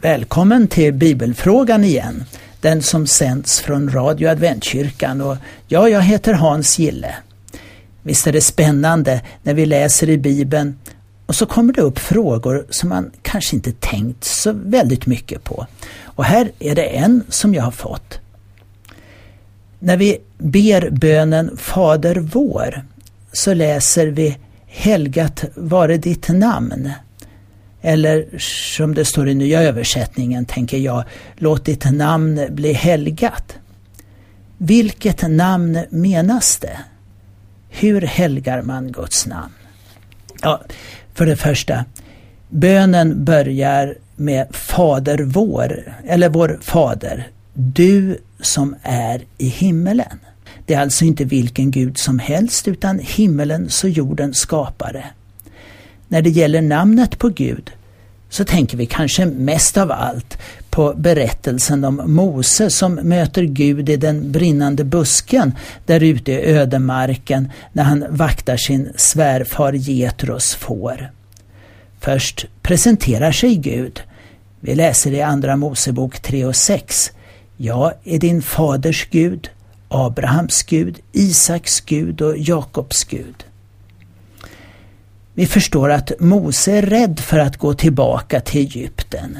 Välkommen till Bibelfrågan igen, den som sänds från Radio Adventkyrkan och ja, jag heter Hans Gille. Visst är det spännande när vi läser i Bibeln och så kommer det upp frågor som man kanske inte tänkt så väldigt mycket på. Och här är det en som jag har fått. När vi ber bönen Fader vår så läser vi Helgat vare ditt namn. Eller som det står i nya översättningen tänker jag, låt ditt namn bli helgat. Vilket namn menas det? Hur helgar man Guds namn? Ja, för det första, bönen börjar med Fader vår, eller vår Fader, du som är i himmelen. Det är alltså inte vilken Gud som helst utan himmelens och jordens skapare. När det gäller namnet på Gud så tänker vi kanske mest av allt på berättelsen om Mose som möter Gud i den brinnande busken där ute i ödemarken när han vaktar sin svärfar Getros får. Först presenterar sig Gud. Vi läser i Andra Mosebok 3 och 6. Jag är din faders Gud, Abrahams Gud, Isaks Gud och Jakobs Gud. Vi förstår att Mose är rädd för att gå tillbaka till Egypten.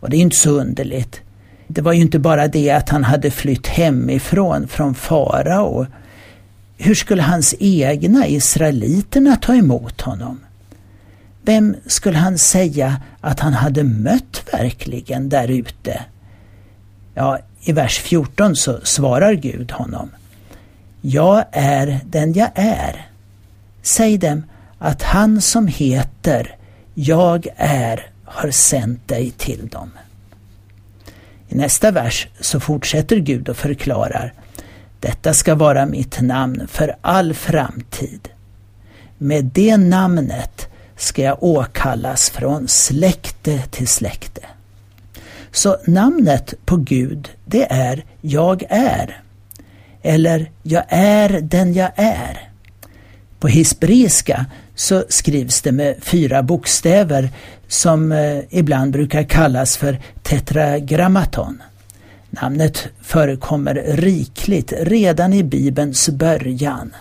Och det är inte så underligt. Det var ju inte bara det att han hade flytt hemifrån från farao. Hur skulle hans egna israeliterna ta emot honom? Vem skulle han säga att han hade mött verkligen där ute? Ja, i vers 14 så svarar Gud honom. Jag är den jag är. Säg dem att han som heter Jag är har sänt dig till dem. I nästa vers så fortsätter Gud och förklarar Detta ska vara mitt namn för all framtid. Med det namnet ska jag åkallas från släkte till släkte. Så namnet på Gud, det är Jag är. Eller Jag är den jag är. På hisbriska så skrivs det med fyra bokstäver som eh, ibland brukar kallas för tetragrammaton. Namnet förekommer rikligt redan i Bibelns början.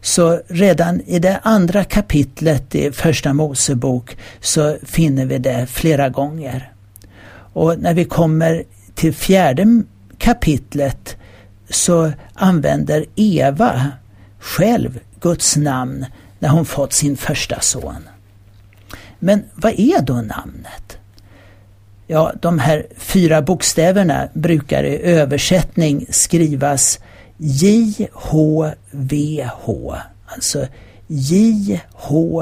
Så redan i det andra kapitlet i Första Mosebok så finner vi det flera gånger. Och när vi kommer till fjärde kapitlet så använder Eva själv Guds namn när hon fått sin första son. Men vad är då namnet? Ja, de här fyra bokstäverna brukar i översättning skrivas J-H-V-H. Alltså J-H-V-H.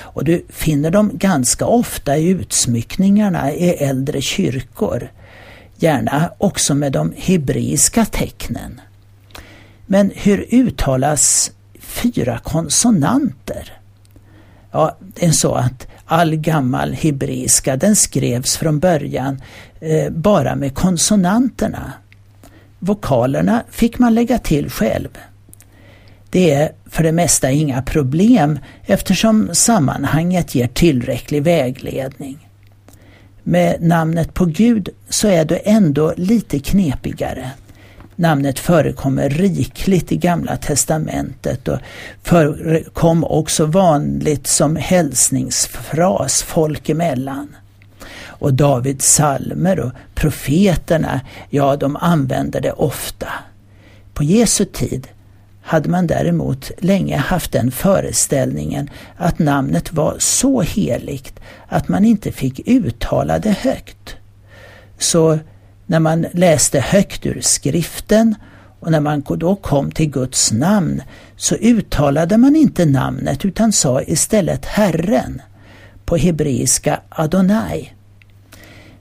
Och du finner dem ganska ofta i utsmyckningarna i äldre kyrkor. Gärna också med de hebreiska tecknen. Men hur uttalas fyra konsonanter? Ja, det är så att all gammal hebreiska den skrevs från början eh, bara med konsonanterna. Vokalerna fick man lägga till själv. Det är för det mesta inga problem eftersom sammanhanget ger tillräcklig vägledning. Med namnet på Gud så är det ändå lite knepigare. Namnet förekommer rikligt i Gamla testamentet och förekom också vanligt som hälsningsfras folk emellan. Och Davids salmer och profeterna, ja de använder det ofta. På Jesu tid hade man däremot länge haft den föreställningen att namnet var så heligt att man inte fick uttala det högt. Så när man läste högt ur skriften och när man då kom till Guds namn så uttalade man inte namnet utan sa istället Herren på hebreiska Adonai.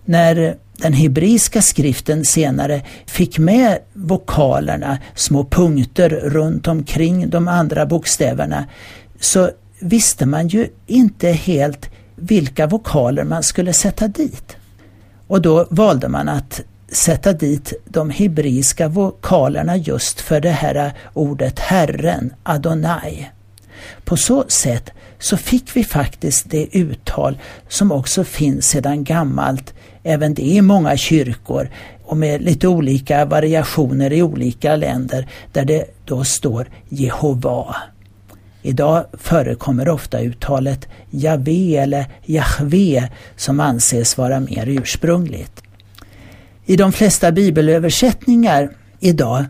När den hebreiska skriften senare fick med vokalerna, små punkter runt omkring de andra bokstäverna, så visste man ju inte helt vilka vokaler man skulle sätta dit. Och då valde man att sätta dit de hebreiska vokalerna just för det här ordet Herren, Adonai. På så sätt så fick vi faktiskt det uttal som också finns sedan gammalt, även det i många kyrkor och med lite olika variationer i olika länder där det då står Jehova. Idag förekommer ofta uttalet Javé eller Jahve som anses vara mer ursprungligt. I de flesta bibelöversättningar idag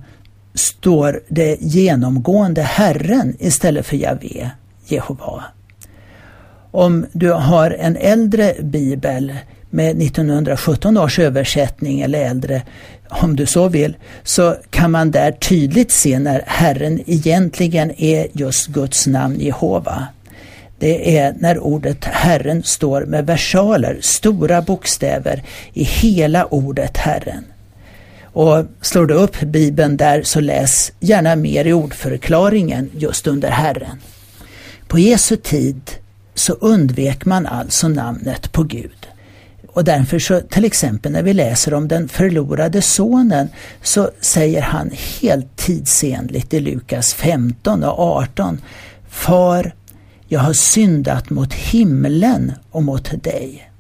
står det genomgående Herren istället för Javé, Jehova. Om du har en äldre bibel med 1917 års översättning eller äldre, om du så vill, så kan man där tydligt se när Herren egentligen är just Guds namn Jehova. Det är när ordet Herren står med versaler, stora bokstäver, i hela ordet Herren. Och slår du upp Bibeln där så läs gärna mer i ordförklaringen just under Herren. På Jesu tid så undvek man alltså namnet på Gud. Och därför så till exempel när vi läser om den förlorade sonen så säger han helt tidsenligt i Lukas 15 och 18 Far, jag har syndat mot himlen och mot dig.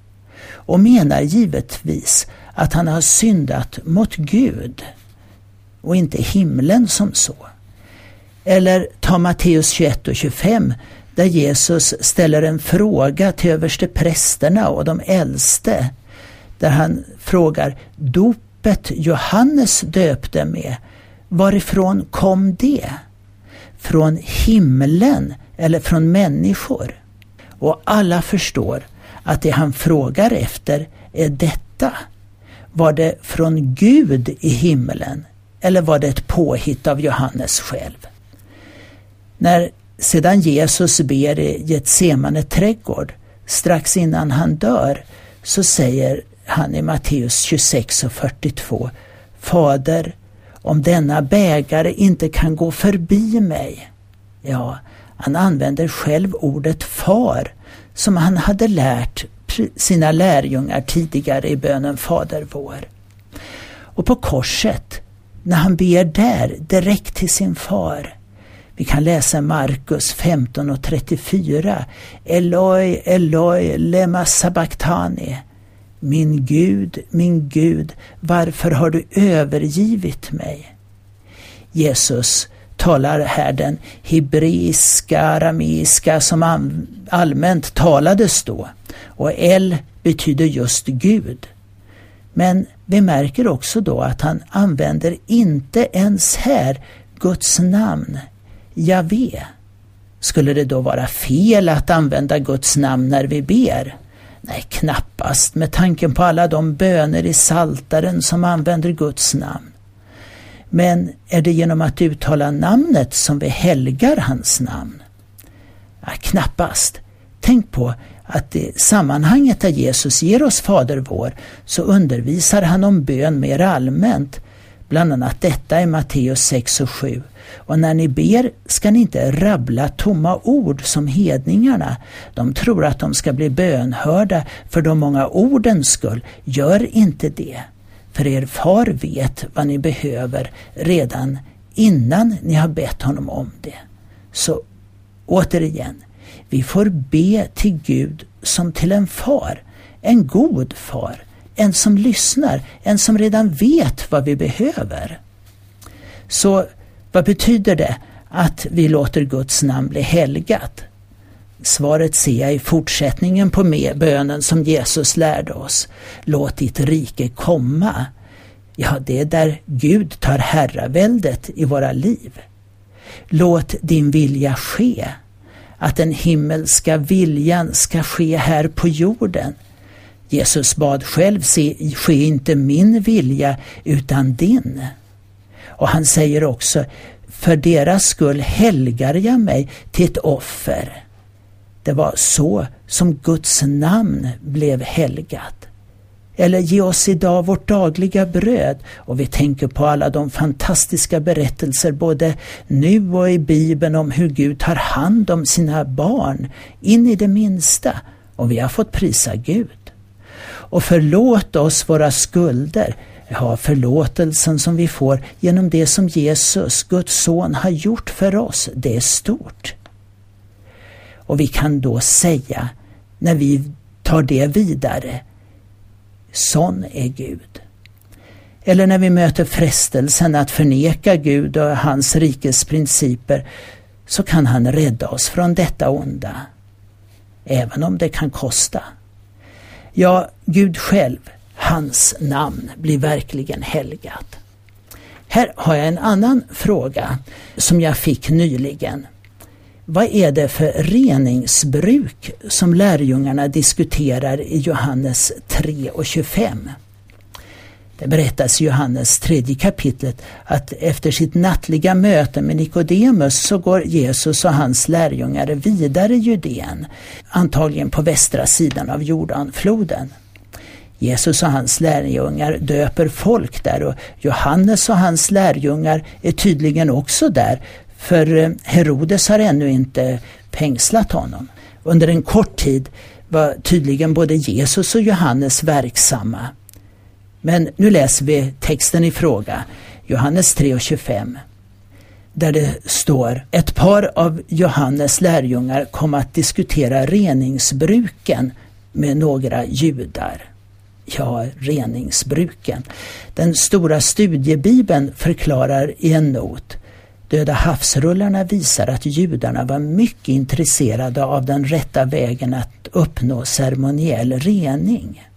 Och menar givetvis att han har syndat mot Gud och inte himlen som så. Eller ta Matteus 21 och 25 där Jesus ställer en fråga till översteprästerna och de äldste. Där han frågar dopet Johannes döpte med, varifrån kom det? Från himlen eller från människor? Och alla förstår att det han frågar efter är detta. Var det från Gud i himlen eller var det ett påhitt av Johannes själv? När sedan Jesus ber i Getsemane trädgård, strax innan han dör, så säger han i Matteus 26 och 42 Fader, om denna bägare inte kan gå förbi mig. Ja, han använder själv ordet far som han hade lärt sina lärjungar tidigare i bönen Fader vår. Och på korset, när han ber där direkt till sin far, vi kan läsa Markus 15 och 34. Eloi, Eloi, lema sabachthani. Min Gud, min Gud, varför har du övergivit mig? Jesus talar här den hebreiska, arameiska som allmänt talades då. Och El betyder just Gud. Men vi märker också då att han använder inte ens här Guds namn Javé. Skulle det då vara fel att använda Guds namn när vi ber? Nej, knappast med tanken på alla de böner i saltaren som använder Guds namn. Men är det genom att uttala namnet som vi helgar hans namn? Ja, knappast. Tänk på att i sammanhanget där Jesus ger oss Fader vår så undervisar han om bön mer allmänt. Bland annat detta i Matteus 6 och 7. Och när ni ber ska ni inte rabbla tomma ord som hedningarna. De tror att de ska bli bönhörda för de många ordens skull. Gör inte det. För er far vet vad ni behöver redan innan ni har bett honom om det. Så återigen, vi får be till Gud som till en far, en god far, en som lyssnar, en som redan vet vad vi behöver. Så vad betyder det att vi låter Guds namn bli helgat? Svaret ser jag i fortsättningen på bönen som Jesus lärde oss. Låt ditt rike komma. Ja, det är där Gud tar herraväldet i våra liv. Låt din vilja ske. Att den himmelska viljan ska ske här på jorden. Jesus bad själv, se, ske inte min vilja utan din. Och han säger också, för deras skull helgar jag mig till ett offer. Det var så som Guds namn blev helgat. Eller ge oss idag vårt dagliga bröd. Och vi tänker på alla de fantastiska berättelser både nu och i Bibeln om hur Gud tar hand om sina barn in i det minsta. Och vi har fått prisa Gud. Och förlåt oss våra skulder Ja, förlåtelsen som vi får genom det som Jesus, Guds son, har gjort för oss, det är stort. Och vi kan då säga, när vi tar det vidare, sån är Gud. Eller när vi möter frestelsen att förneka Gud och hans rikes principer så kan han rädda oss från detta onda. Även om det kan kosta. Ja, Gud själv, hans namn blir verkligen helgat. Här har jag en annan fråga som jag fick nyligen. Vad är det för reningsbruk som lärjungarna diskuterar i Johannes 3 och 25? Det berättas i Johannes tredje kapitlet att efter sitt nattliga möte med Nikodemus så går Jesus och hans lärjungar vidare Judeen, antagligen på västra sidan av Jordanfloden. Jesus och hans lärjungar döper folk där och Johannes och hans lärjungar är tydligen också där för eh, Herodes har ännu inte fängslat honom. Under en kort tid var tydligen både Jesus och Johannes verksamma. Men nu läser vi texten i fråga, Johannes 3.25 där det står ett par av Johannes lärjungar kom att diskutera reningsbruken med några judar. Ja, reningsbruken. Den stora studiebibeln förklarar i en not Döda havsrullarna visar att judarna var mycket intresserade av den rätta vägen att uppnå ceremoniell rening.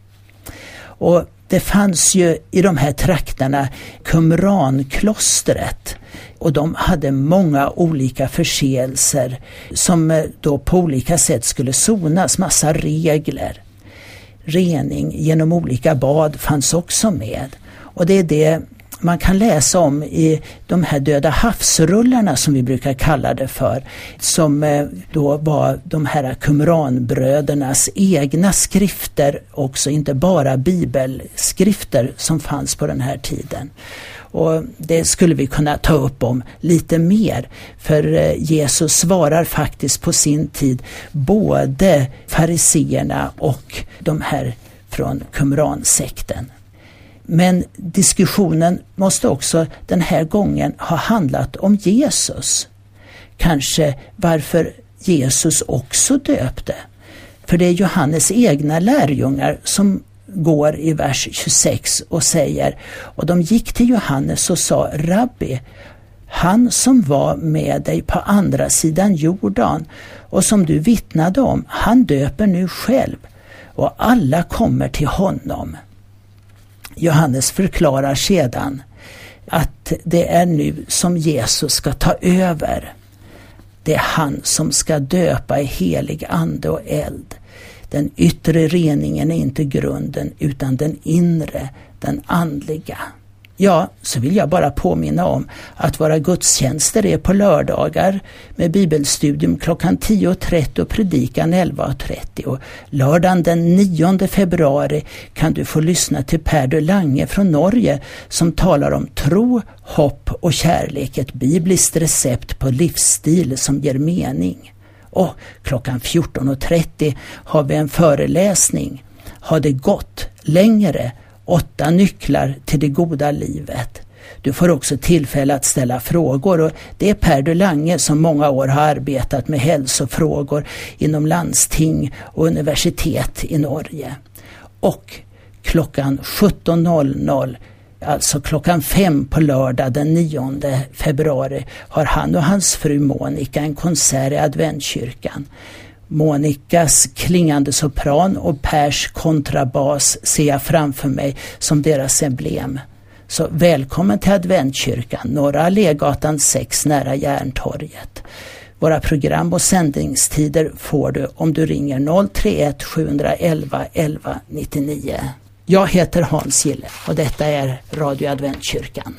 Och det fanns ju i de här trakterna Qumranklostret och de hade många olika förseelser som eh, då på olika sätt skulle sonas, massa regler. Rening genom olika bad fanns också med. Och det är det man kan läsa om i de här Döda havsrullarna som vi brukar kalla det för. Som eh, då var de här Qumranbrödernas egna skrifter också, inte bara bibelskrifter som fanns på den här tiden. Och Det skulle vi kunna ta upp om lite mer. För eh, Jesus svarar faktiskt på sin tid både fariseerna och de här från Qumransekten. Men diskussionen måste också den här gången ha handlat om Jesus. Kanske varför Jesus också döpte. För det är Johannes egna lärjungar som går i vers 26 och säger och de gick till Johannes och sa Rabbi, han som var med dig på andra sidan Jordan och som du vittnade om, han döper nu själv och alla kommer till honom. Johannes förklarar sedan att det är nu som Jesus ska ta över. Det är han som ska döpa i helig ande och eld. Den yttre reningen är inte grunden utan den inre, den andliga. Ja, så vill jag bara påminna om att våra gudstjänster är på lördagar med bibelstudium klockan 10.30 och predikan 11.30. Och lördagen den 9 februari kan du få lyssna till Per de Lange från Norge som talar om tro, hopp och kärlek, ett bibliskt recept på livsstil som ger mening. Och klockan 14.30 har vi en föreläsning. Har det gått längre Åtta nycklar till det goda livet. Du får också tillfälle att ställa frågor och det är Per Dulange som många år har arbetat med hälsofrågor inom landsting och universitet i Norge. Och klockan 17.00 Alltså klockan fem på lördag den 9 februari har han och hans fru Monica en konsert i adventkyrkan. Monikas klingande sopran och Pers kontrabas ser jag framför mig som deras emblem. Så välkommen till Adventkyrkan, Norra Allégatan 6 nära Järntorget. Våra program och sändningstider får du om du ringer 031 711 11 99. Jag heter Hans Gille och detta är Radio Adventkyrkan.